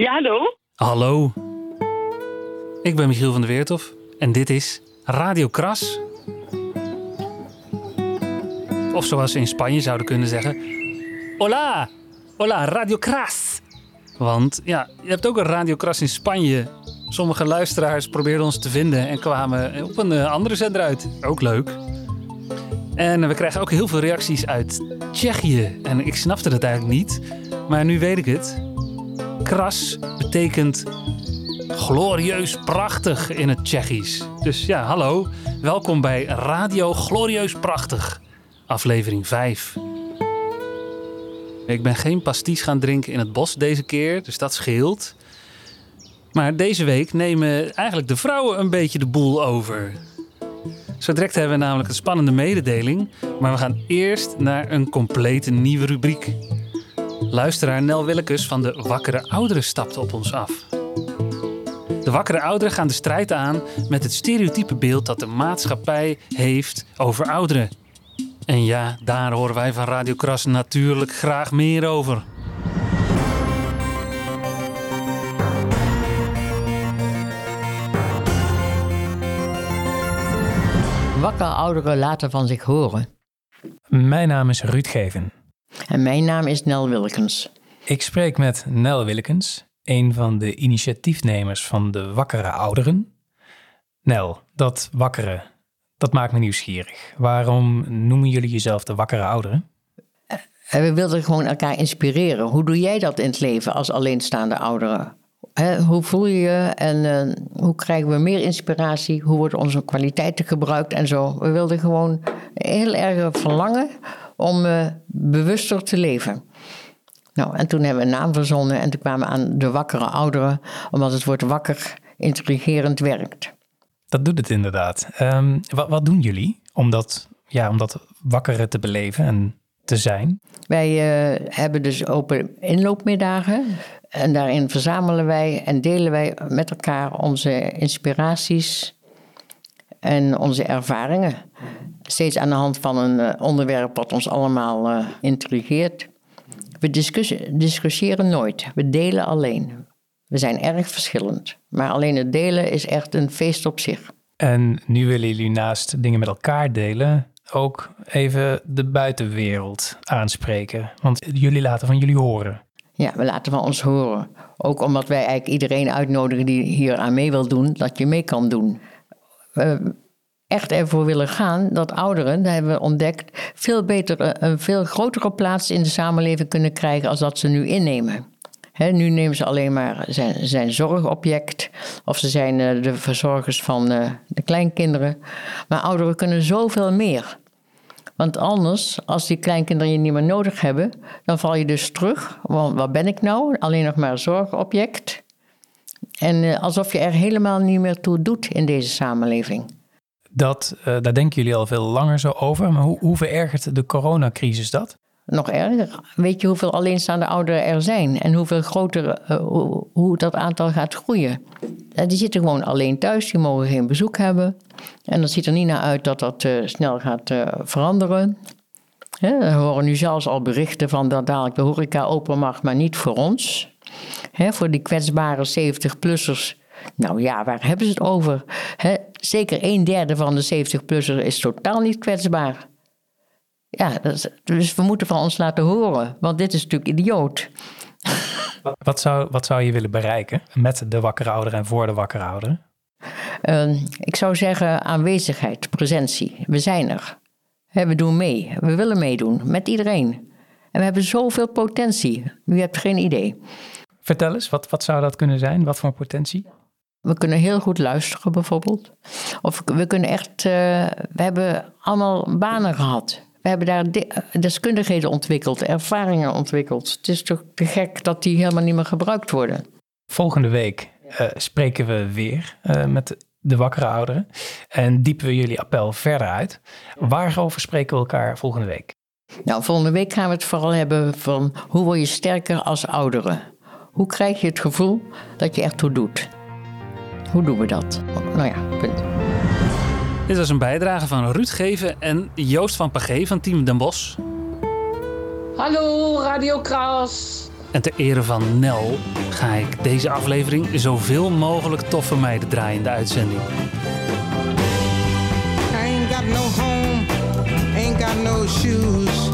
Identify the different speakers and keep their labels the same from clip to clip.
Speaker 1: Ja, hallo?
Speaker 2: Hallo. Ik ben Michiel van der Weertof en dit is Radio Kras. Of zoals ze in Spanje zouden kunnen zeggen: Hola! Hola, Radio Kras! Want ja, je hebt ook een Radio Kras in Spanje. Sommige luisteraars probeerden ons te vinden en kwamen op een eh, andere zender uit. Ook leuk. En we krijgen ook heel veel reacties uit Tsjechië. En ik snapte dat eigenlijk niet. Maar nu weet ik het. Kras betekent glorieus prachtig in het Tsjechisch. Dus ja, hallo. Welkom bij Radio Glorieus Prachtig. Aflevering 5. Ik ben geen pasties gaan drinken in het bos deze keer, dus dat scheelt. Maar deze week nemen eigenlijk de vrouwen een beetje de boel over. Zo direct hebben we namelijk een spannende mededeling. Maar we gaan eerst naar een complete nieuwe rubriek. Luisteraar Nel Willekes van de Wakkere Ouderen stapt op ons af. De wakkere ouderen gaan de strijd aan met het stereotype beeld dat de maatschappij heeft over ouderen. En ja, daar horen wij van Radio Kras natuurlijk graag meer over.
Speaker 3: Wakkere ouderen laten van zich horen.
Speaker 4: Mijn naam is Ruud Geven.
Speaker 3: En mijn naam is Nel Wilkens.
Speaker 4: Ik spreek met Nel Willekens, een van de initiatiefnemers van de Wakkere Ouderen. Nel, dat wakkere, dat maakt me nieuwsgierig. Waarom noemen jullie jezelf de Wakkere Ouderen?
Speaker 3: En we wilden gewoon elkaar inspireren. Hoe doe jij dat in het leven als alleenstaande ouderen? Hoe voel je je en eh, hoe krijgen we meer inspiratie? Hoe worden onze kwaliteiten gebruikt en zo? We wilden gewoon heel erg verlangen om eh, bewuster te leven. Nou, en toen hebben we een naam verzonnen en toen kwamen we aan de wakkere ouderen, omdat het woord wakker intrigerend werkt.
Speaker 4: Dat doet het inderdaad. Ehm, wat, wat doen jullie om dat, ja, om dat wakkere te beleven en te zijn?
Speaker 3: Wij eh, hebben dus open inloopmiddagen. En daarin verzamelen wij en delen wij met elkaar onze inspiraties en onze ervaringen. Steeds aan de hand van een eh, onderwerp wat ons allemaal eh, intrigeert. We discussiëren nooit, we delen alleen. We zijn erg verschillend, maar alleen het delen is echt een feest op zich.
Speaker 4: En nu willen jullie naast dingen met elkaar delen, ook even de buitenwereld aanspreken. Want jullie laten van jullie horen.
Speaker 3: Ja, we laten van ons horen. Ook omdat wij eigenlijk iedereen uitnodigen die hier aan mee wil doen, dat je mee kan doen. We echt ervoor willen gaan dat ouderen, daar hebben we ontdekt, veel beter eh, een veel grotere plaats in de samenleving kunnen krijgen als dat ze nu innemen. Nu nemen ze alleen maar zijn, zijn zorgobject of ze zijn eh, de verzorgers van eh, de kleinkinderen. Maar ouderen kunnen zoveel meer. Want anders, als die kleinkinderen je niet meer nodig hebben, dan val je dus terug. Want wat ben ik nou? Alleen nog maar zorgobject. En eh, alsof je er helemaal niet meer toe doet in deze samenleving.
Speaker 4: Dat, eh, daar denken jullie al veel langer zo over. Maar hoe, hoe verergert de coronacrisis dat?
Speaker 3: Nog erger. Weet je hoeveel alleenstaande ouderen er zijn en hoeveel groter, eh, hoe, hoe dat aantal gaat groeien? Die zitten gewoon alleen thuis, die mogen geen bezoek hebben. En dat ziet er niet naar uit dat dat snel gaat veranderen. Hè, we horen nu zelfs al berichten van dat dadelijk de horeca open mag, maar niet voor ons. Hè, voor die kwetsbare 70-plussers. Nou ja, waar hebben ze het over? Hè, zeker een derde van de 70-plussers is totaal niet kwetsbaar. Ja, is- dus we moeten van ons laten horen, want dit is natuurlijk idioot.
Speaker 4: Wat zou, wat zou je willen bereiken met de wakkere ouderen en voor de wakkere ouderen?
Speaker 3: Eh, ik zou zeggen aanwezigheid, presentie. We zijn er. We doen mee. We willen meedoen met iedereen. En we hebben zoveel potentie. U hebt geen idee.
Speaker 4: Vertel eens, wat, wat zou dat kunnen zijn? Wat voor potentie?
Speaker 3: We kunnen heel goed luisteren bijvoorbeeld. Of we kunnen echt... eh, we hebben allemaal banen gehad. We hebben daar de- deskundigheden ontwikkeld, ervaringen ontwikkeld. Het is toch te gek dat die helemaal niet meer gebruikt worden.
Speaker 4: Volgende week eh, spreken we weer eh, met de wakkere ouderen. En diepen we jullie appel verder uit. Waarover spreken we elkaar volgende week?
Speaker 3: Nou, volgende week gaan we het vooral hebben van hoe word je sterker als ouderen? Hoe krijg je het gevoel dat je ertoe doet? Hoe doen we dat? Nou ja, punt.
Speaker 2: Dit was een bijdrage van Ruud Geven en Joost van Pagé van Team Den Bosch.
Speaker 5: Hallo, Radio Kras.
Speaker 2: En ter ere van Nel ga ik deze aflevering zoveel mogelijk toffe meiden draaien in de uitzending.
Speaker 1: I ain't got no home, ain't got no shoes,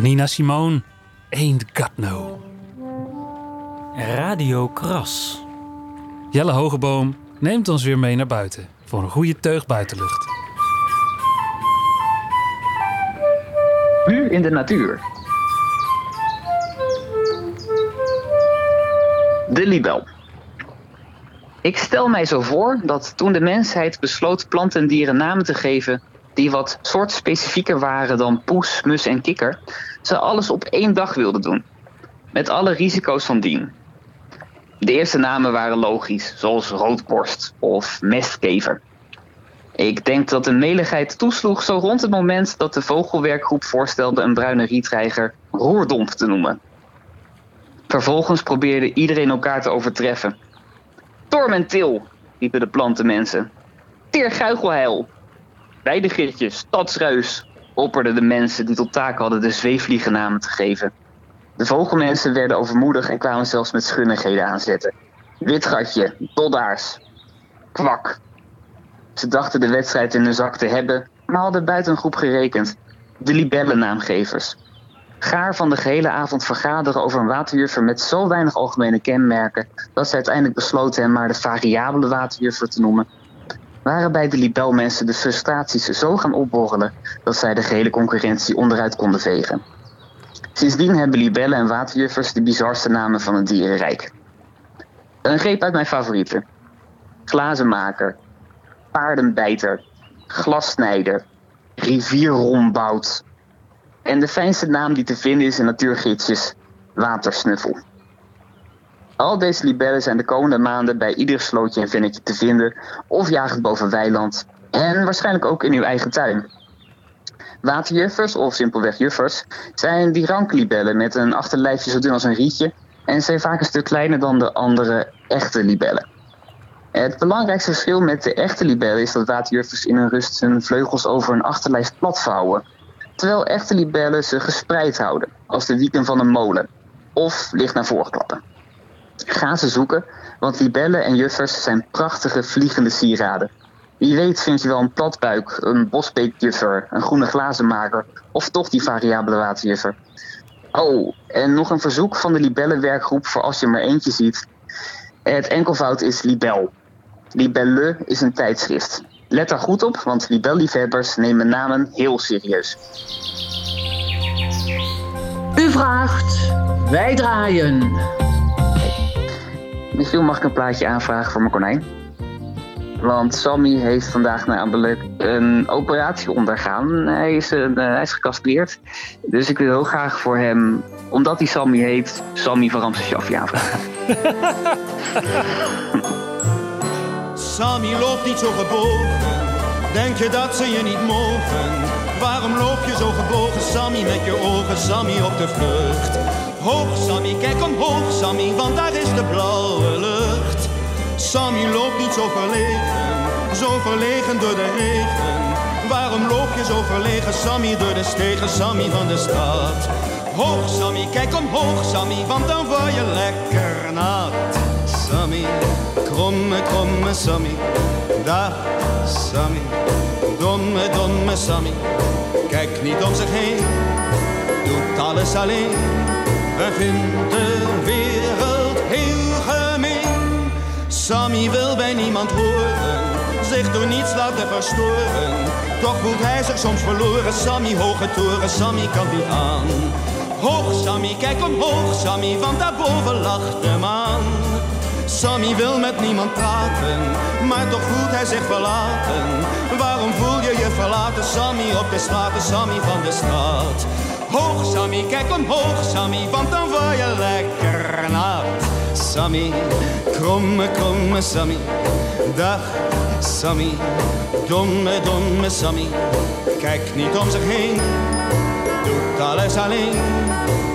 Speaker 2: Nina Simone, Ain't Got No.
Speaker 5: Radio Kras.
Speaker 2: Jelle Hogeboom neemt ons weer mee naar buiten voor een goede teug buitenlucht.
Speaker 6: Nu in de natuur. De libel. Ik stel mij zo voor dat toen de mensheid besloot planten en dieren namen te geven die wat soortspecifieker waren dan poes, mus en kikker, ze alles op één dag wilden doen. Met alle risico's van dien. De eerste namen waren logisch, zoals roodborst of mestkever. Ik denk dat de meligheid toesloeg zo rond het moment dat de vogelwerkgroep voorstelde een bruine rietreiger roerdomp te noemen. Vervolgens probeerde iedereen elkaar te overtreffen. Tormentil, riepen de plantenmensen. Teerguichelheil. Weidegitje, stadsruis, opperden de mensen die tot taak hadden de zweefvliegennamen te geven. De vogelmensen werden overmoedig en kwamen zelfs met schunnigheden aanzetten. Witgatje, doddaars, kwak. Ze dachten de wedstrijd in hun zak te hebben, maar hadden buiten een groep gerekend. De libellennaamgevers. Gaar van de gehele avond vergaderen over een waterjuffer met zo weinig algemene kenmerken dat ze uiteindelijk besloten hem maar de variabele waterjuffer te noemen, waren bij de libelmensen de frustraties zo gaan opborrelen dat zij de gehele concurrentie onderuit konden vegen. Sindsdien hebben libellen en waterjuffers de bizarste namen van het dierenrijk. Een greep uit mijn favorieten. Glazenmaker, paardenbijter, glassnijder, rivierrombout. En de fijnste naam die te vinden is in natuurgidsjes, watersnuffel. Al deze libellen zijn de komende maanden bij ieder slootje en vennetje te vinden of jagend boven weiland en waarschijnlijk ook in uw eigen tuin. Waterjuffers, of simpelweg juffers, zijn die ranklibellen met een achterlijfje zo dun als een rietje en zijn vaak een stuk kleiner dan de andere echte libellen. Het belangrijkste verschil met de echte libellen is dat waterjuffers in hun rust hun vleugels over hun achterlijf plat vouwen, terwijl echte libellen ze gespreid houden, als de wieken van een molen, of ligt naar voren klappen. Ga ze zoeken, want libellen en juffers zijn prachtige vliegende sieraden. Wie weet vind je wel een platbuik, een bosbeekjuffer, een groene glazenmaker of toch die variabele waterjuffer. Oh, en nog een verzoek van de libellenwerkgroep voor als je maar eentje ziet. Het enkelvoud is libel. Libelle is een tijdschrift. Let daar goed op, want libelliefhebbers nemen namen heel serieus.
Speaker 5: U vraagt, wij draaien.
Speaker 6: Michiel, mag ik een plaatje aanvragen voor mijn konijn? Want Sammy heeft vandaag namelijk een operatie ondergaan. Hij is, een, eh, gecastreerd. Dus ik wil heel graag voor hem, omdat hij Sammy heet, Sammy van Ramses Shaffi aanvragen.
Speaker 7: Sammy loopt niet zo gebogen. Denk je dat ze je niet mogen? Waarom loop je zo gebogen, Sammy, met je ogen, Sammy, op de vlucht? Hoog, Sammy, kijk omhoog, Sammy, want daar is de blauwe lucht. Sammy loopt niet zo verlegen, zo verlegen door de regen. Waarom loop je zo verlegen, Sammy, door de stegen, Sammy van de stad? Hoog, Sammy, kijk omhoog, Sammy, want dan word je lekker nat. Sammy, kromme, kromme Sammy, dag Sammy, domme, domme Sammy. Kijk niet om zich heen, doet alles alleen en vindt de wereld heel gemeen. Sammy wil bij niemand horen, zich door niets laten verstoren. Toch voelt hij zich soms verloren, Sammy hoge toren, Sammy kan niet aan. Hoog Sammy, kijk omhoog Sammy, want daarboven lacht de maan. Sammy wil met niemand praten, maar toch voelt hij zich verlaten. Waarom voel je je verlaten, Sammy, op de straten, Sammy van de straat? Hoog Sammy, kijk omhoog Sammy, want dan word je lekker nat. Sammy, kromme, kromme Sammy, dag Sammy, domme, domme Sammy. Kijk niet om zich heen, doet alles alleen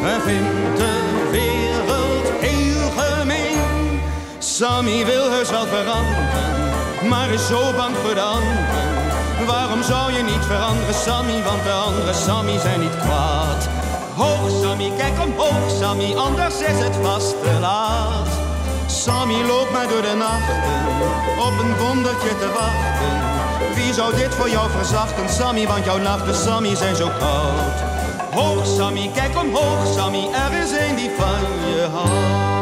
Speaker 7: en vindt de wereld heel gemeen. Sammy wil heus wel veranderen, maar is zo bang voor. Waarom zou je niet veranderen, Sammy? Want de andere Sammy zijn niet kwaad. Hoog, Sammy, kijk omhoog, Sammy, anders is het vast te laat. Sammy loopt maar door de nachten, op een wondertje te wachten. Wie zou dit voor jou verzachten, Sammy? Want jouw nachten, Sammy, zijn zo koud. Hoog, Sammy, kijk omhoog, Sammy, er is een die van je houdt.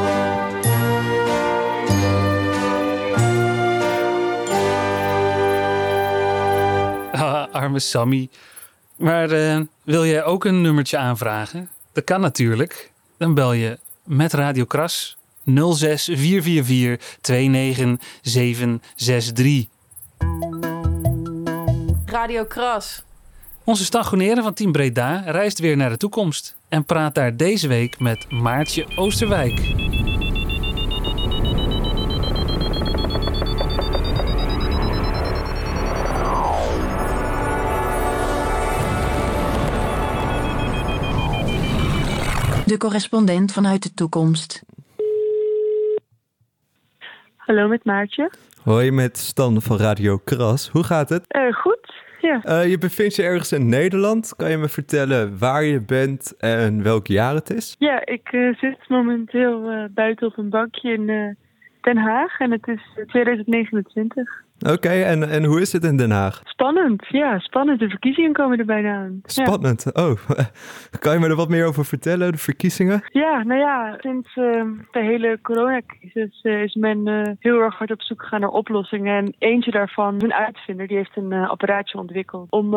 Speaker 2: Arme Sammy. Maar eh, wil jij ook een nummertje aanvragen? Dat kan natuurlijk. Dan bel je met Radio Kras 06 444 29763.
Speaker 8: Radio Kras.
Speaker 2: Onze stagionieren van Team Breda reist weer naar de toekomst en praat daar deze week met Maartje Oosterwijk.
Speaker 9: Correspondent vanuit de toekomst.
Speaker 10: Hallo met Maartje.
Speaker 11: Hoi, met Stan van Radio Kras. Hoe gaat het?
Speaker 10: Eh, goed, ja.
Speaker 11: Eh, je bevindt je ergens in Nederland. Kan je me vertellen waar je bent en welk jaar het is?
Speaker 10: Ja, ik eh, zit momenteel eh, buiten op een bankje in eh, Den Haag en het is eh, 2029.
Speaker 11: Oké, en, en hoe is het in Den Haag?
Speaker 10: Spannend, ja, spannend. De verkiezingen komen er bijna aan. Ja.
Speaker 11: Spannend. Oh, kan je me er wat meer over vertellen, de verkiezingen?
Speaker 10: Ja, nou ja, sinds eh, de hele coronacrisis eh, is men eh, heel erg hard op zoek gegaan naar oplossingen. En eentje daarvan, een uitvinder, die heeft een eh, apparaatje ontwikkeld om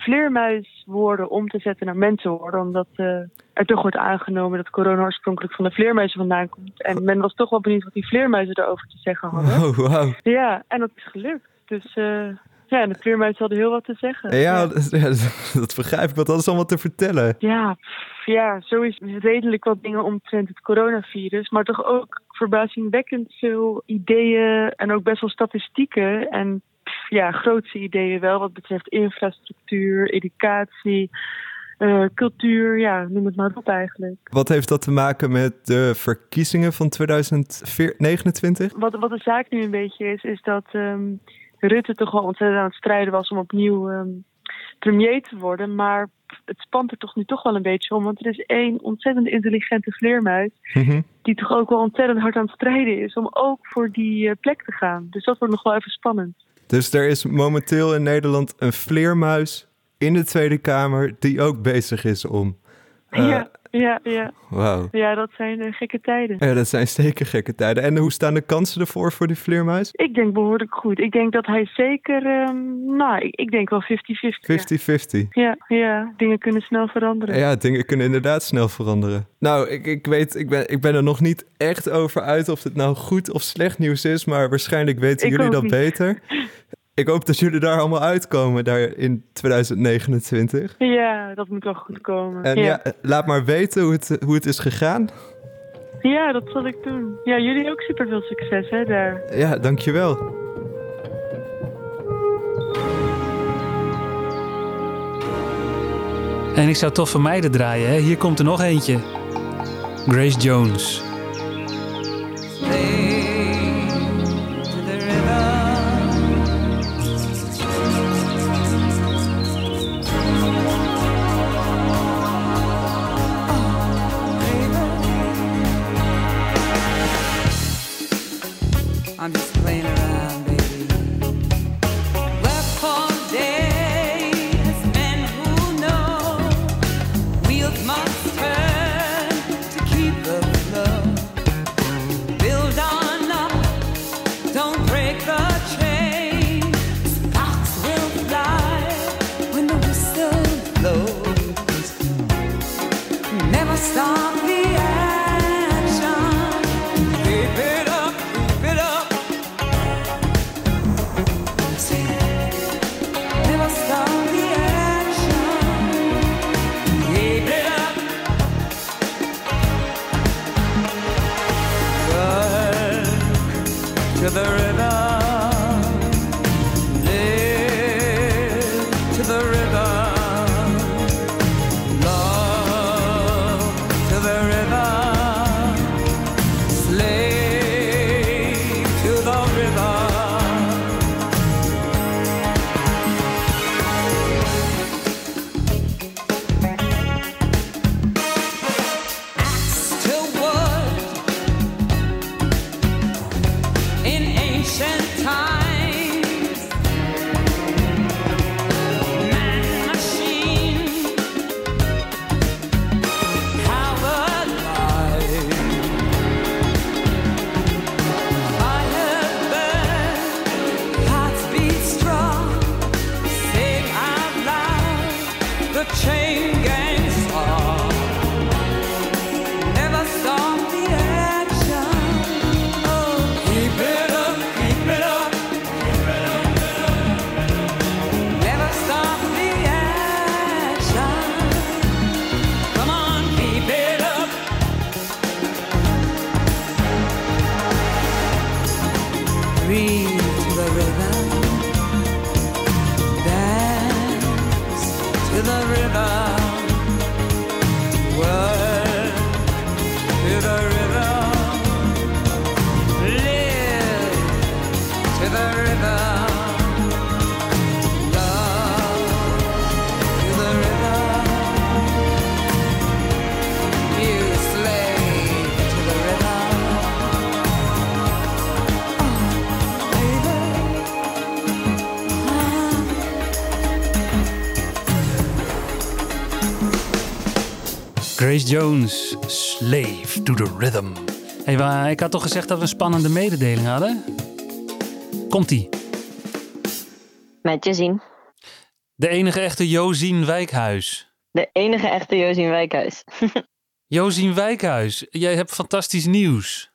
Speaker 10: ehm, vleermuiswoorden om te zetten naar mensenwoorden. Omdat eh, er toch wordt aangenomen dat corona oorspronkelijk van de vleermuizen vandaan komt. En men was toch wel benieuwd wat die vleermuizen erover te zeggen hadden.
Speaker 11: Oh, wauw.
Speaker 10: Ja, en dat is gelukt. Dus eh, ja, en de vleermuizen hadden heel wat te zeggen.
Speaker 11: Ja, dat, ja, dat begrijp ik, want dat is allemaal te vertellen.
Speaker 10: Ja, pff, ja, sowieso redelijk wat dingen omtrent het coronavirus. Maar toch ook verbazingwekkend veel ideeën en ook best wel statistieken. En ja, grootse ideeën wel wat betreft infrastructuur, educatie, eh, cultuur. Ja, noem het maar op eigenlijk.
Speaker 11: Wat heeft dat te maken met de verkiezingen van 2029?
Speaker 10: Wat, wat de zaak nu een beetje is, is dat ehm, Rutte toch wel ontzettend aan het strijden was om opnieuw ehm, premier te worden. Maar het spant er toch nu toch wel een beetje om. Want er is één ontzettend intelligente vleermuis.
Speaker 11: Mhm.
Speaker 10: Die toch ook wel ontzettend hard aan het strijden is. Om ook voor die eh, plek te gaan. Dus dat wordt nog wel even spannend.
Speaker 11: Dus er is momenteel in Nederland een vleermuis in de Tweede Kamer die ook bezig is om. eh,
Speaker 10: ja, ja, ja.
Speaker 11: Wauw.
Speaker 10: Ja, dat zijn eh, gekke tijden.
Speaker 11: Ja, dat zijn zeker gekke tijden. En hoe staan de kansen ervoor voor die vleermuis? 50-50.
Speaker 10: Ik denk behoorlijk goed. Ik denk dat hij zeker, ehm, nou, ik, ik denk wel 50-50. ja. Ja, ja, dingen kunnen snel veranderen.
Speaker 11: Ja, dingen kunnen inderdaad snel veranderen. Nou, ik, ik weet, ik ben, ik ben er nog niet echt over uit of het nou goed of slecht nieuws is, maar waarschijnlijk weten
Speaker 10: Ik
Speaker 11: jullie dat
Speaker 10: niet.
Speaker 11: beter. Ik hoop dat jullie daar allemaal uitkomen daar in 2029.
Speaker 10: Ja, dat moet wel goed komen.
Speaker 11: En ja, laat maar weten hoe het, hoe het is gegaan.
Speaker 10: Ja, dat zal ik doen. Ja, jullie ook super veel succes hè, daar.
Speaker 11: Ja, dankjewel.
Speaker 12: En ik zou toch vermijden draaien, hè? Hier komt er nog eentje. Grace Jones. Grace Jones, Slave to the Rhythm. Hey, ik had toch gezegd dat we een spannende mededeling hadden? Komt-ie.
Speaker 13: Met je zien.
Speaker 12: De enige echte Josien Wijkhuis.
Speaker 13: De enige echte Josien Wijkhuis.
Speaker 12: Josien Wijkhuis, jij hebt fantastisch nieuws.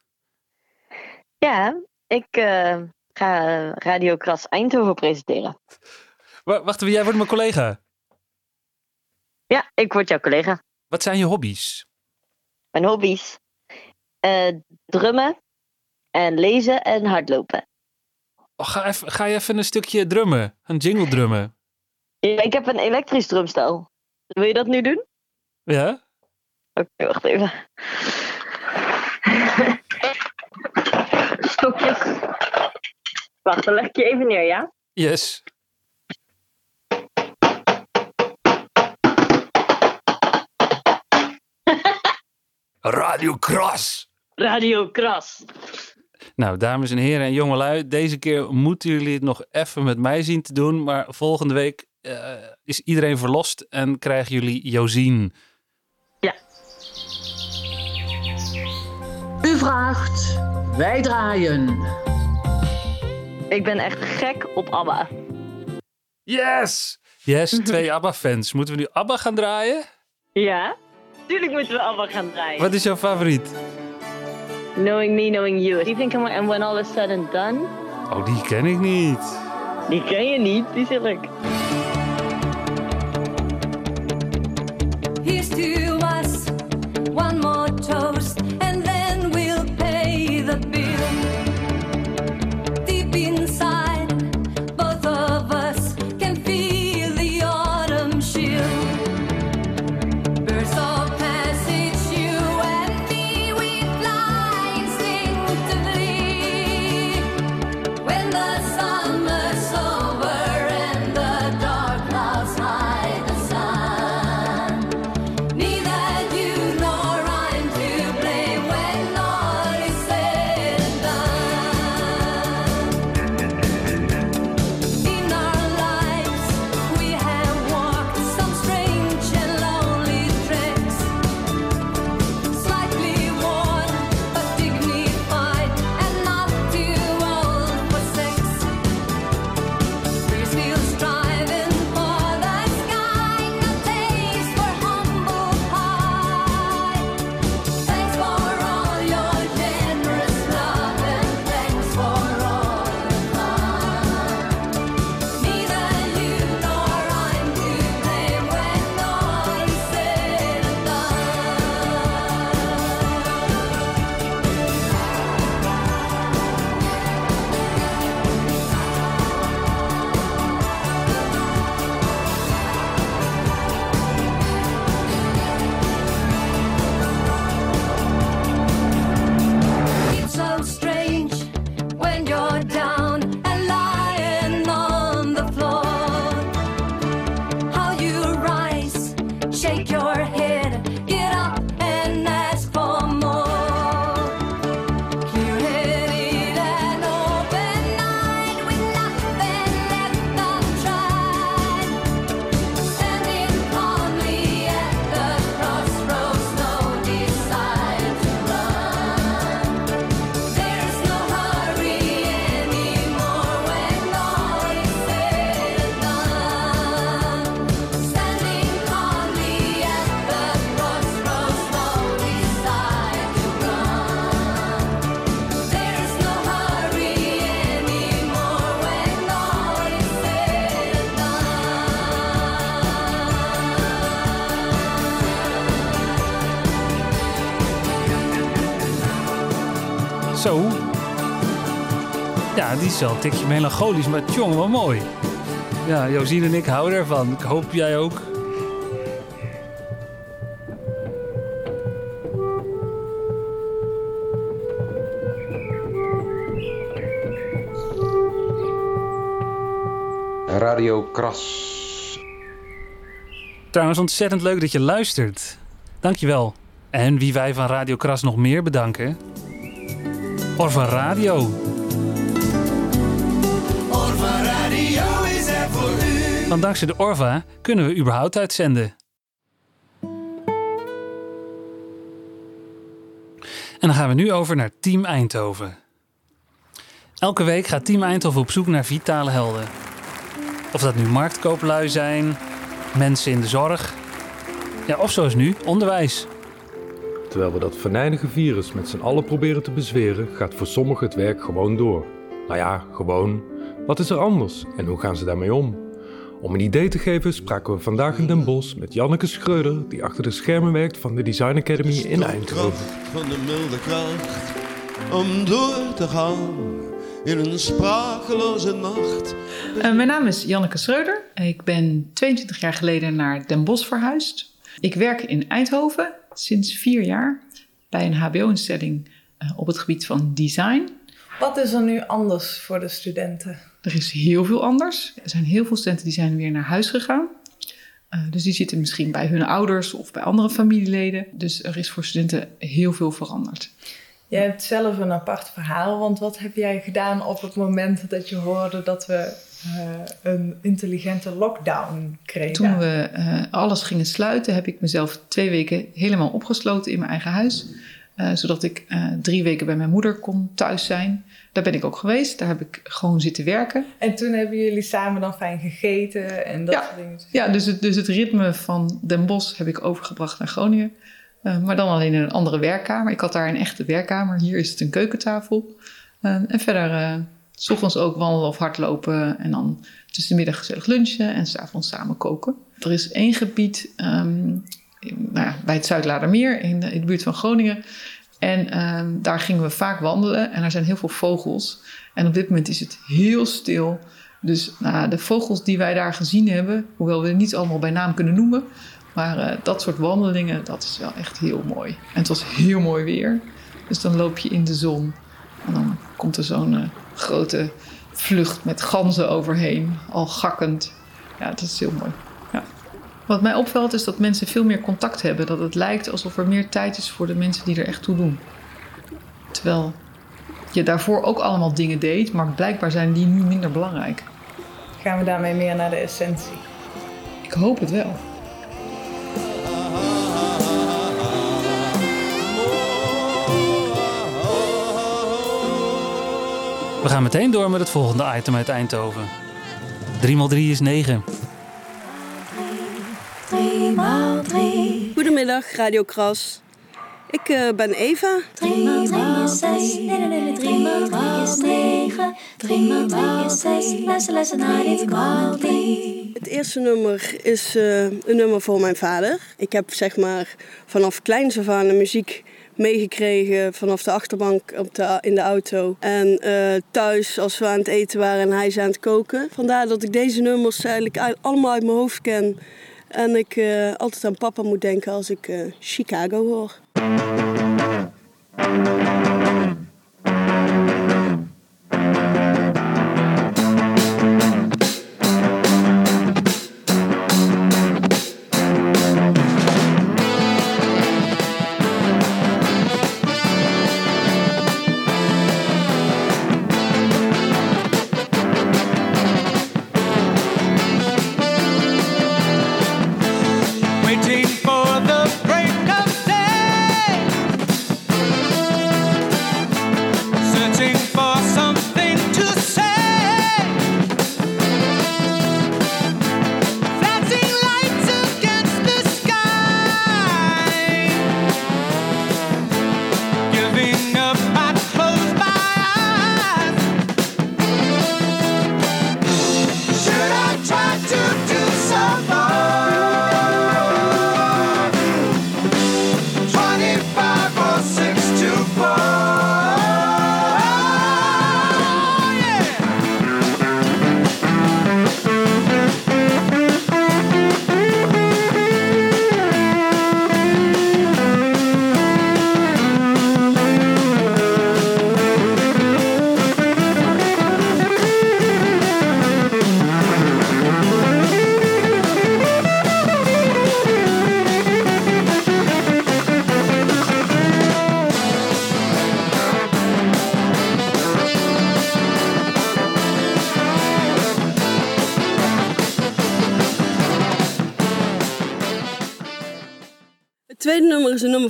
Speaker 13: ja, ik eh, ga Radio Kras Eindhoven presenteren.
Speaker 12: Wa- Wacht even, jij wordt mijn collega.
Speaker 13: Ja, ik word jouw collega.
Speaker 12: Wat zijn je hobby's?
Speaker 13: Mijn hobby's. eh, drummen en lezen en hardlopen.
Speaker 12: Oh, ga, even, ga je even een stukje drummen? Een jingle drummen?
Speaker 13: Ja, ik heb een elektrisch drumstel. Wil je dat nu doen?
Speaker 12: Ja?
Speaker 13: Oké, wacht even. Stokjes. Wacht, dan leg ik je even neer, ja?
Speaker 12: Yes.
Speaker 2: Radio Kras.
Speaker 14: Radio Kras.
Speaker 2: Nou, dames en heren en jongelui, deze keer moeten jullie het nog even met mij zien te doen. Maar volgende week eh, is iedereen verlost en krijgen jullie Josien.
Speaker 5: U vraagt, wij draaien.
Speaker 14: Ik ben echt gek op ABBA.
Speaker 2: Yes! Yes, twee ABBA-fans. Moeten we nu ABBA gaan draaien?
Speaker 14: Ja? Tuurlijk moeten we ABBA gaan draaien.
Speaker 2: Wat is jouw favoriet?
Speaker 14: Knowing me, knowing you. Do you think I'm and when all is said and done?
Speaker 2: Oh, die ken ik niet.
Speaker 14: Die ken je niet, die zit ik.
Speaker 2: Is wel een tikje melancholisch, maar jongen, wat mooi. Ja, Josien en ik houden ervan. Ik hoop jij ook.
Speaker 15: Radio Kras.
Speaker 2: Trouwens, ontzettend leuk dat je luistert. Dankjewel. En wie wij van Radio Kras nog meer bedanken... Orva Radio. Want dankzij de Orva kunnen we überhaupt uitzenden. En dan gaan we nu over naar Team Eindhoven. Elke week gaat Team Eindhoven op zoek naar vitale helden. Of dat nu marktkooplui zijn, mensen in de zorg... Ja, of zoals nu, onderwijs.
Speaker 16: Terwijl we dat venijnige virus met z'n allen proberen te bezweren, gaat voor sommigen het werk gewoon door. Nou ja, gewoon. Wat is er anders en hoe gaan ze daarmee om? Om een idee te geven spraken we vandaag in Den Bosch met Janneke Schreuder, die achter de schermen werkt van de Design Academy in Eindhoven.
Speaker 17: van de milde kracht om door te gaan in een sprakeloze nacht.
Speaker 18: Eh, mijn naam is Janneke Schreuder. Ik ben 22 jaar geleden naar Den Bosch verhuisd. Ik werk in Eindhoven sinds vier jaar bij een HBO-instelling eh, op het gebied van design.
Speaker 19: Wat is er nu anders voor de studenten?
Speaker 18: Er is heel veel anders. Er zijn heel veel studenten die zijn weer naar huis gegaan. Eh, dus die zitten misschien bij hun ouders of bij andere familieleden. Dus er is voor studenten heel veel veranderd.
Speaker 19: Jij hebt zelf een apart verhaal, want wat heb jij gedaan op het moment dat je hoorde dat we eh, een intelligente lockdown kregen?
Speaker 18: Toen we eh, alles gingen sluiten, heb ik mezelf twee weken helemaal opgesloten in mijn eigen huis. zodat ik drie weken bij mijn moeder kon thuis zijn. Daar ben ik ook geweest. Daar heb ik gewoon zitten werken.
Speaker 19: En toen hebben jullie samen dan fijn gegeten en dat
Speaker 18: Ja.
Speaker 19: soort dingen.
Speaker 18: Ja, dus het, dus het ritme van Den Bosch heb ik overgebracht naar Groningen. Eh, maar dan alleen in een andere werkkamer. Ik had daar een echte werkkamer. Hier is het een keukentafel. Eh, en verder, eh, s ochtends ook wandelen of hardlopen. En dan tussen de middag gezellig lunchen en s'avonds samen koken. Er is één gebied ehm, in- nou ja, bij het Zuidladermeer in in de buurt van Groningen. En ehm, daar gingen we vaak wandelen. En er zijn heel veel vogels. En op dit moment is het heel stil. Dus nou, de vogels die wij daar gezien hebben, hoewel we niet allemaal bij naam kunnen noemen, maar eh, dat soort wandelingen, dat is wel echt heel mooi. En het was heel mooi weer. Dus dan loop je in de zon en dan komt er zo'n eh, grote vlucht met ganzen overheen, al gakkend. Ja, dat is heel mooi. Wat mij opvalt is dat mensen veel meer contact hebben. Dat het lijkt alsof er meer tijd is voor de mensen die er echt toe doen. Terwijl je daarvoor ook allemaal dingen deed, maar blijkbaar zijn die nu minder belangrijk.
Speaker 19: Gaan we daarmee meer naar de essentie?
Speaker 18: Ik hoop het wel.
Speaker 2: We gaan meteen door met het volgende item uit Eindhoven. 3 x 3 is 9.
Speaker 20: Radio Kras. Ik eh, ben Eva.
Speaker 21: 3 maal 3 is 6. Nee, nee, nee, 3 maal 3 is 9. 3 maal 3 is 6. Lessen, lessen naar dit maal 3.
Speaker 20: Het eerste nummer is eh, een nummer voor mijn vader. Ik heb zeg maar vanaf kleins af aan de muziek meegekregen vanaf de achterbank op de, in de auto. En eh, thuis als we aan het eten waren en hij is aan het koken. Vandaar dat ik deze nummers eigenlijk allemaal uit mijn hoofd ken. En ik eh, altijd aan papa moet denken als ik eh, Chicago hoor.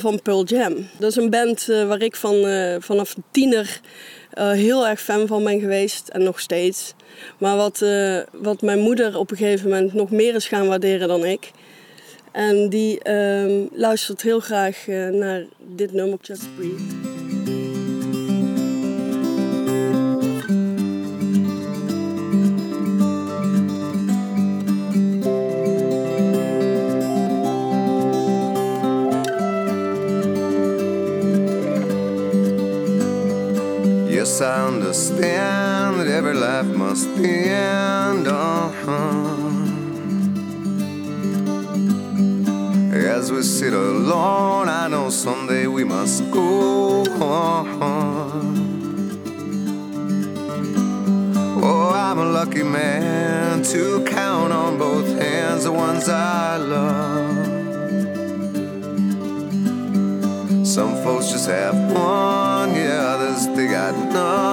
Speaker 20: Van Pearl Jam. Dat is een band eh, waar ik van, eh, vanaf tiener eh, heel erg fan van ben geweest en nog steeds. Maar wat, wat mijn moeder op een gegeven moment nog meer is gaan waarderen dan ik. En die ehm, luistert heel graag naar dit nummer, Just Breathe.
Speaker 22: I understand that every life must end. Uh-huh. As we sit alone, I know someday we must go on. Oh, I'm a lucky man to count on both hands the ones I love. Some folks just have one, yeah, others they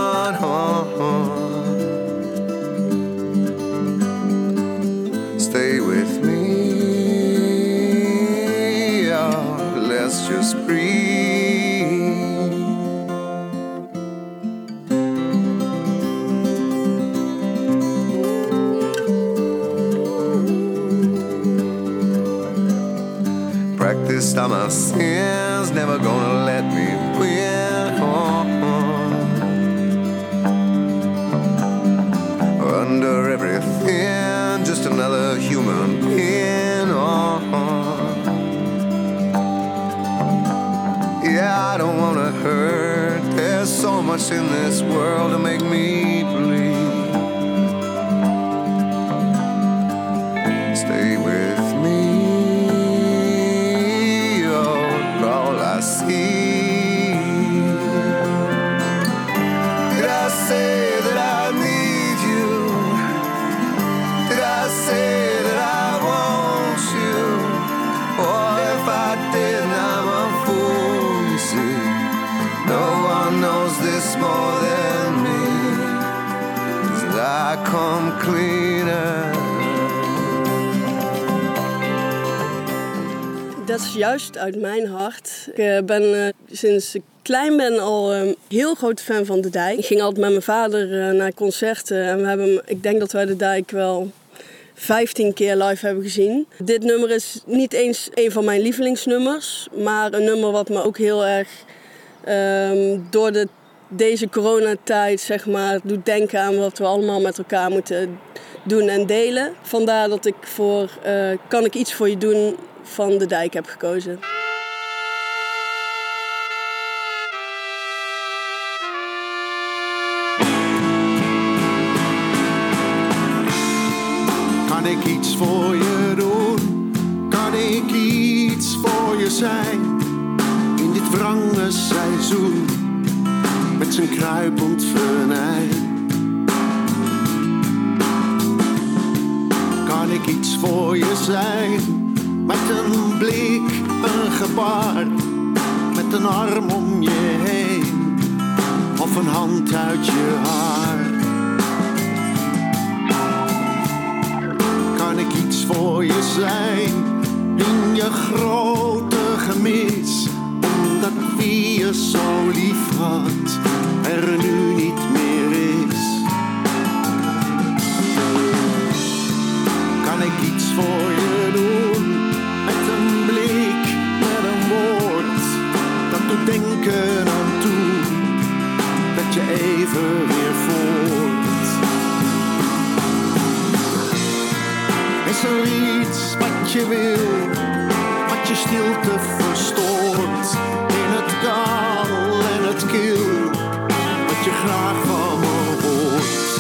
Speaker 20: Uit mijn hart. Ik eh, ben eh, sinds ik klein ben al een heel groot fan van de dijk. Ik ging altijd met mijn vader eh, naar concerten. En we hebben, ik denk dat wij de dijk wel 15 keer live hebben gezien. Dit nummer is niet eens een van mijn lievelingsnummers. Maar een nummer wat me ook heel erg ehm, door de, deze coronatijd zeg maar, doet denken aan wat we allemaal met elkaar moeten doen en delen. Vandaar dat ik voor Kan ik iets voor je doen van de dijk heb gekozen.
Speaker 17: Kan ik iets voor je doen? Kan ik iets voor je zijn? In dit wrange seizoen met zijn kruipend venijn. Kan ik iets voor je zijn? Met een blik, een gebaar, met een arm om je heen of een hand uit je haar. kan ik iets voor je zijn in je grote gemis. Omdat wie je zo lief had er nu niet meer je wil, wat je stilte verstoort? In het kaal en het kil, wat je graag van me hoort.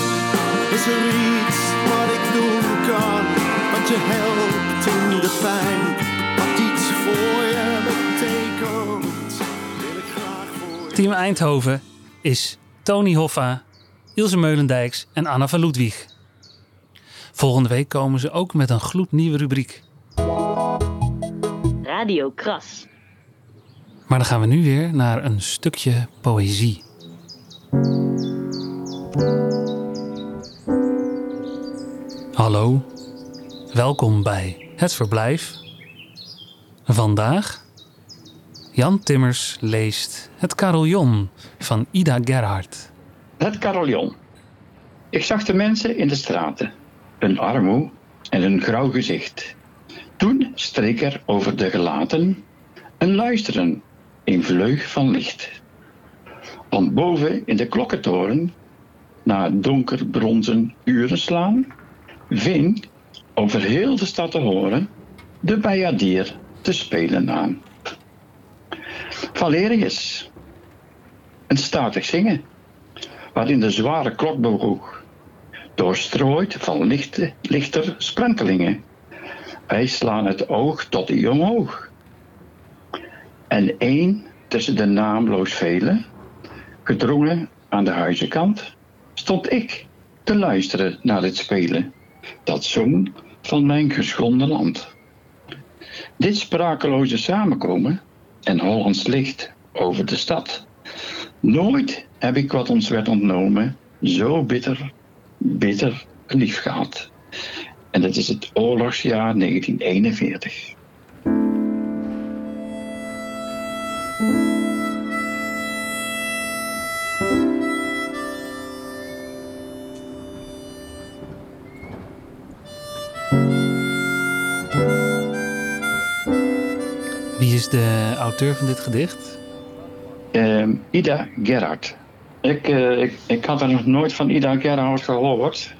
Speaker 17: Is er iets wat ik doen kan, wat je helpt in de pijn? Wat iets voor je betekent, wil ik graag voor
Speaker 2: Team Eindhoven is Tony Hoffa, Ilse Meulendijks en Anna van Ludwig. Volgende week komen ze ook met een gloednieuwe rubriek.
Speaker 14: Radio Kras.
Speaker 2: Maar dan gaan we nu weer naar een stukje poëzie. Hallo, welkom bij Het Verblijf. Vandaag, Jan Timmers leest Het Carillon van Ida Gerhard.
Speaker 23: Het carillon. Ik zag de mensen in de straten, een armoe en een grauw gezicht. Toen streek er over de gelaten een luisteren, een vleug van licht. Want boven in de klokkentoren, na donker bronzen uren slaan, ving, over heel de stad te horen, de bijadier te spelen aan. Valerius, een statig zingen, waarin de zware klok bewoog, doorstrooid van lichte, lichter sprankelingen. Wij slaan het oog tot die omhoog. En één tussen de naamloos velen, gedrongen aan de huizenkant, stond ik te luisteren naar het spelen. Dat zong van mijn geschonden land. Dit sprakeloze samenkomen en Hollands licht over de stad. Nooit heb ik wat ons werd ontnomen zo bitter, bitter lief gehad. En dat is het oorlogsjaar 1941.
Speaker 2: Wie is de auteur van dit gedicht?
Speaker 23: Ehm, Ida Gerhard. Ik, eh, ik, ik had er nog nooit van Ida Gerhard gehoord.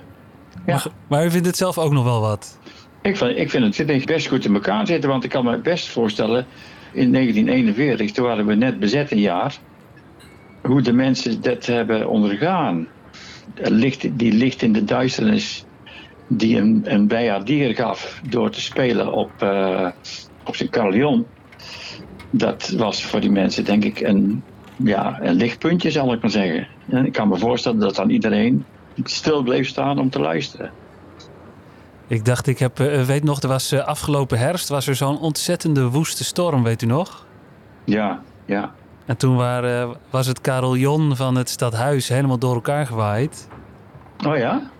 Speaker 2: Maar, maar u vindt het zelf ook nog wel wat?
Speaker 23: Ik vind, ik vind het best goed in elkaar zitten, want ik kan me best voorstellen... in 1941, toen waren we net bezet een jaar... hoe de mensen dat hebben ondergaan. Licht, die licht in de duisternis die een, een bijaardier gaf... door te spelen op, eh, op zijn carillon... dat was voor die mensen denk ik een, ja, een lichtpuntje, zal ik maar zeggen. En ik kan me voorstellen dat dan iedereen stil bleef staan om te luisteren.
Speaker 2: Ik dacht, ik heb, eh, weet nog, er was eh, afgelopen herfst was er zo'n ontzettende woeste storm, weet u nog?
Speaker 23: Ja, ja.
Speaker 2: En toen waren, was het carillon van het stadhuis helemaal door elkaar gewaaid.
Speaker 23: Oh ja?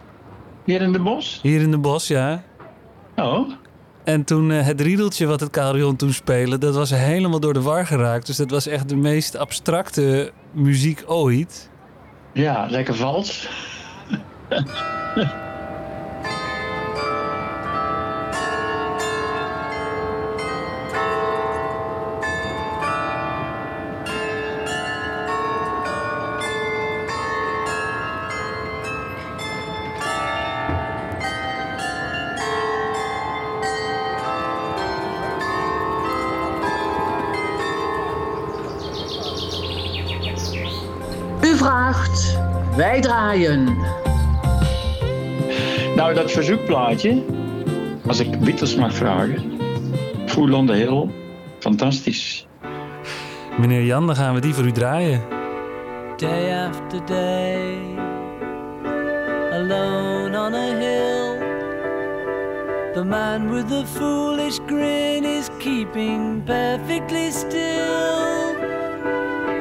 Speaker 23: Hier in de bos?
Speaker 2: Hier in de bos, ja.
Speaker 23: Oh.
Speaker 2: En toen eh, het riedeltje wat het carillon toen speelde, dat was helemaal door de war geraakt. Dus dat was echt de meest abstracte muziek ooit.
Speaker 23: Ja, lekker vals.
Speaker 5: U vraagt, wij draaien.
Speaker 23: Nou, dat verzoekplaatje, als ik Beatles mag vragen. On the Hill, fantastisch.
Speaker 2: Meneer Jan, dan gaan we die voor u draaien.
Speaker 24: day after day, alone on a hill. The man with the foolish grin is keeping perfectly still.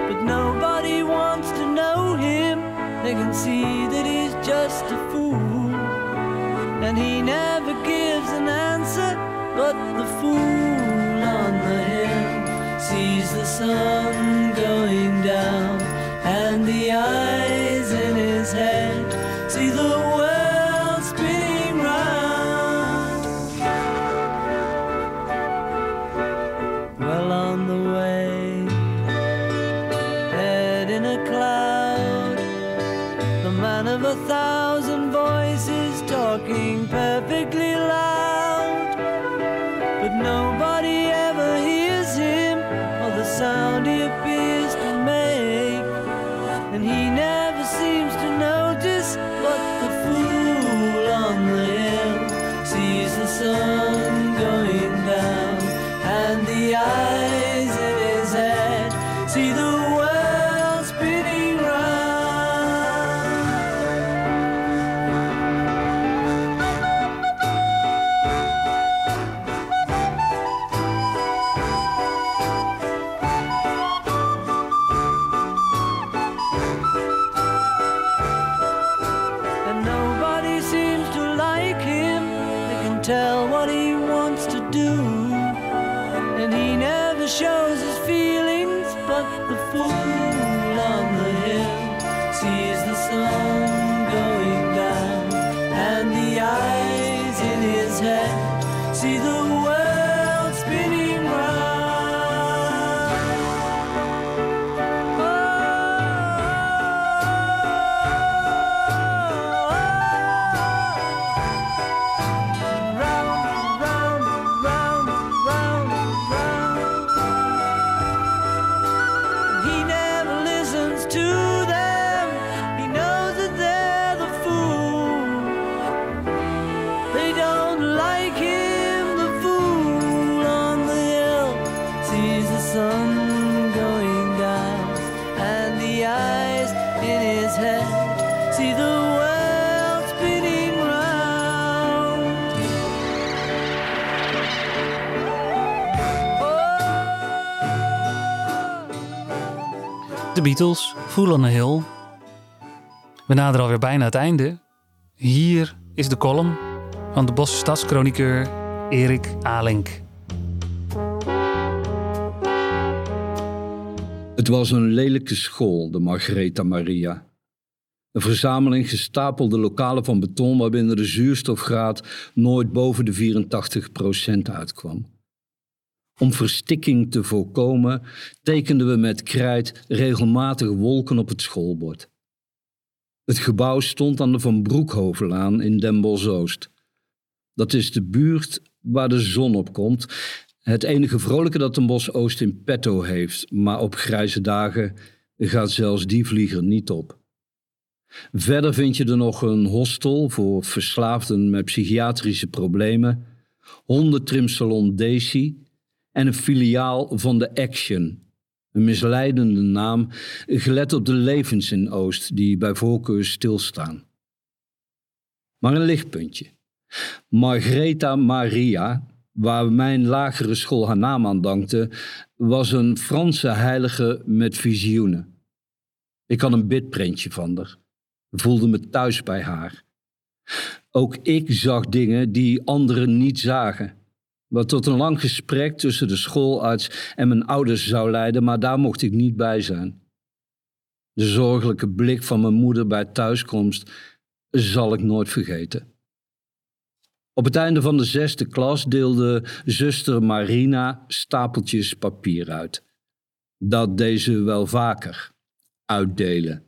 Speaker 24: But nobody wants to know him, they can see that he's just a. And he never gives an answer, but the fool on the hill sees the sun going down, and the eyes in his head see the
Speaker 2: de Beatles, Fool on a Hill. We naderen alweer bijna het einde. Hier is de column van de Bosse Erik Alink.
Speaker 25: Het was een lelijke school, de Margaretha Maria. Een verzameling gestapelde lokalen van beton waarbinnen de zuurstofgraad nooit boven de 84% uitkwam. Om verstikking te voorkomen tekenden we met krijt regelmatig wolken op het schoolbord. Het gebouw stond aan de Van Broekhovenlaan in Den Bosch-Oost. Dat is de buurt waar de zon op komt. Het enige vrolijke dat Den Bosch-Oost in petto heeft, maar op grijze dagen gaat zelfs die vlieger niet op. Verder vind je er nog een hostel voor verslaafden met psychiatrische problemen, hondentrimsalon Daisy en een filiaal van de Action. Een misleidende naam, gelet op de levens in Oost die bij voorkeur stilstaan. Maar een lichtpuntje. Margaretha Maria, waar mijn lagere school haar naam aan dankte, was een Franse heilige met visioenen. Ik had een bidprentje van haar, voelde me thuis bij haar. Ook ik zag dingen die anderen niet zagen. Wat tot een lang gesprek tussen de schoolarts en mijn ouders zou leiden, maar daar mocht ik niet bij zijn. De zorgelijke blik van mijn moeder bij thuiskomst zal ik nooit vergeten. Op het einde van de zesde klas deelde zuster Marina stapeltjes papier uit. Dat deed ze wel vaker. Uitdelen.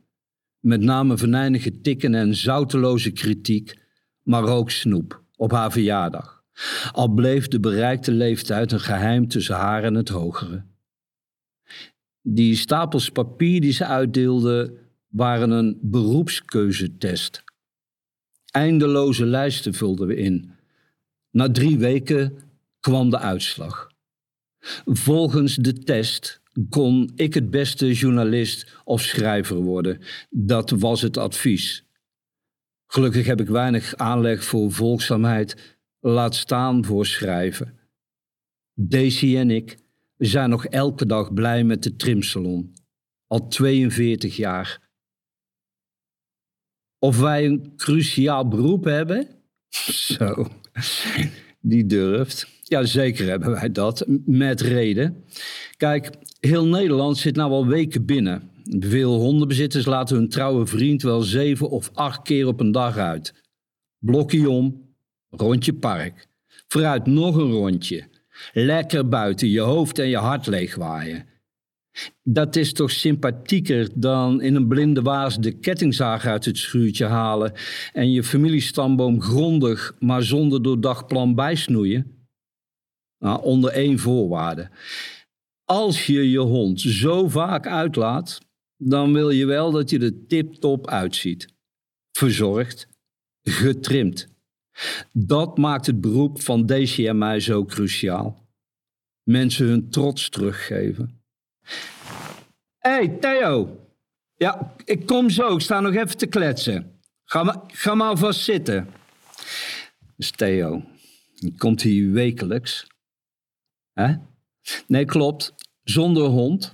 Speaker 25: Met name venijnige tikken en zouteloze kritiek, maar ook snoep op haar verjaardag. Al bleef de bereikte leeftijd een geheim tussen haar en het hogere. Die stapels papier die ze uitdeelde waren een beroepskeuzetest. Eindeloze lijsten vulden we in. Na drie weken kwam de uitslag. Volgens de test kon ik het beste journalist of schrijver worden. Dat was het advies. Gelukkig heb ik weinig aanleg voor volgzaamheid, laat staan voor schrijven. Daisy en ik zijn nog elke dag blij met de trimsalon. Al 42 jaar. Of wij een cruciaal beroep hebben? Zo, die durft. Ja, zeker hebben wij dat, met reden. Kijk, heel Nederland zit nou al weken binnen. Veel hondenbezitters laten hun trouwe vriend wel zeven of acht keer op een dag uit. Blokje om, rondje park. Vooruit nog een rondje. Lekker buiten je hoofd en je hart leegwaaien. Dat is toch sympathieker dan in een blinde waas de kettingzaag uit het schuurtje halen en je familiestamboom grondig, maar zonder doordagplan bijsnoeien? Nou, onder één voorwaarde. Als je je hond zo vaak uitlaat, dan wil je wel dat je er tip-top uitziet. Verzorgd, getrimd. Dat maakt het beroep van Daisy en mij zo cruciaal. Mensen hun trots teruggeven. Hey, Theo. Ja, ik kom zo. Ik sta nog even te kletsen. Ga maar, ga maar alvast zitten. Dus Theo, komt hier wekelijks. Hè? Nee, klopt. Zonder hond.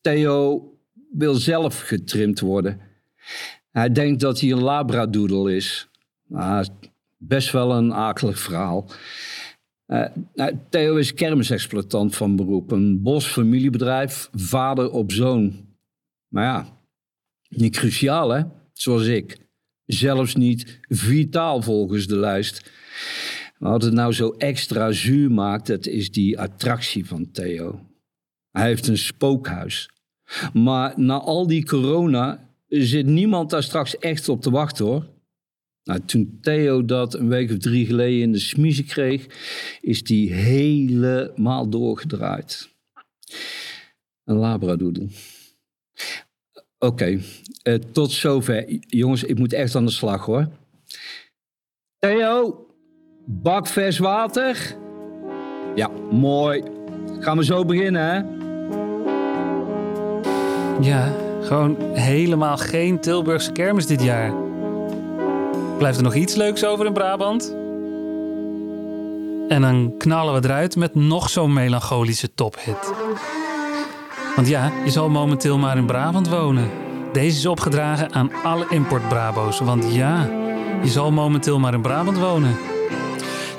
Speaker 25: Theo wil zelf getrimd worden. Hij denkt dat hij een labradoodle is. Maar best wel een akelig verhaal. Uh, nou, Theo is kermisexploitant van beroep. Een bosfamiliebedrijf, vader op zoon. Maar ja, niet cruciaal hè, zoals ik. Zelfs niet vitaal volgens de lijst. Wat het nou zo extra zuur maakt, dat is die attractie van Theo. Hij heeft een spookhuis. Maar na al die corona zit niemand daar straks echt op te wachten hoor. Nou, toen Theo dat een week of drie geleden in de smiezen kreeg, is die helemaal doorgedraaid. Een labradoodle. Oké, eh, tot zover. Jongens, ik moet echt aan de slag hoor. Theo, bak vers water. Ja, mooi. Gaan we zo beginnen, hè?
Speaker 2: Ja, gewoon helemaal geen Tilburgse kermis dit jaar. Blijft er nog iets leuks over in Brabant? En dan knallen we eruit met nog zo'n melancholische tophit. Want ja, je zal momenteel maar in Brabant wonen. Deze is opgedragen aan alle import-Brabo's. Want ja, je zal momenteel maar in Brabant wonen.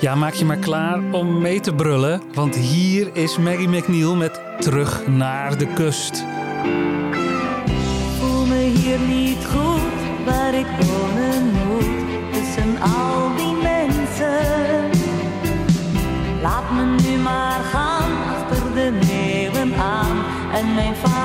Speaker 2: Ja, maak je maar klaar om mee te brullen. Want hier is Maggie McNeil met Terug naar de kust.
Speaker 26: voel me hier niet goed waar ik tussen al die mensen. Laat me nu maar gaan achter de meeuwen aan en mijn vage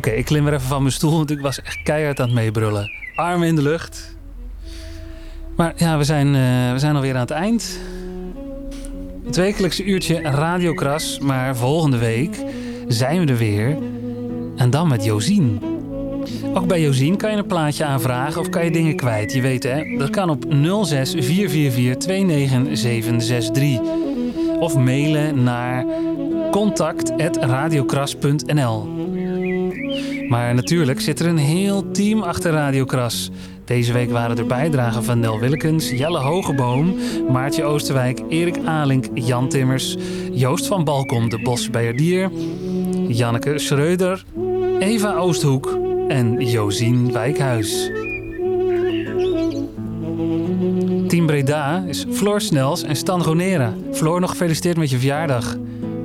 Speaker 2: Oké, ik klim weer even van mijn stoel, want ik was echt keihard aan het meebrullen. Armen in de lucht. Maar ja, we zijn, eh, we zijn alweer aan het eind. Het wekelijkse uurtje Radiokras, maar volgende week zijn we er weer. En dan met Josien. Ook bij Josien kan je een plaatje aanvragen of kan je dingen kwijt. Je weet hè, dat kan op 06 444 29763. Of mailen naar contact.radiokras.nl Maar natuurlijk zit er een heel team achter Radiokras. Deze week waren er bijdragen van Nel Willekens, Jelle Hogeboom, Maartje Oosterwijk, Erik Alink, Jan Timmers, Joost van Balkom, de Bosbeierdier, Janneke Schreuder, Eva Oosthoek en Josien Wijkhuis. Team Breda is Floor Snels en Stan Gonera. Floor, nog gefeliciteerd met je verjaardag.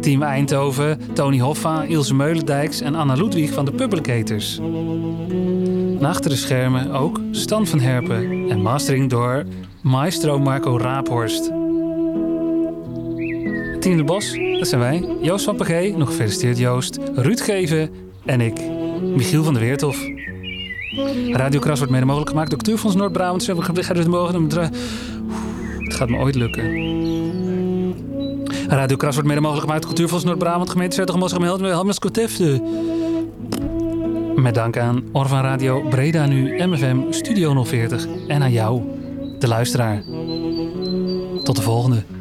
Speaker 2: Team Eindhoven, Tony Hoffa, Ilse Meulendijks en Anna Ludwig van de Publicators. En achter de schermen ook Stan van Herpen en mastering door maestro Marco Raaphorst. Team de Bos, dat zijn wij. Joost van nog gefeliciteerd Joost. Ruud Geven en ik, Michiel van der Weerthof. Radio Kras wordt mede mogelijk gemaakt door Cultuurfonds Noord-Brabant. Het gaat me ooit lukken. Radio Kras wordt mede mogelijk gemaakt Cultuurfonds Noord-Brabant. Gemeente Zertogem, Gemeld, Helmers Kotefte. Met dank aan Orvan Radio Breda Nu, MFM, Studio 040 en aan jou, de luisteraar. Tot de volgende.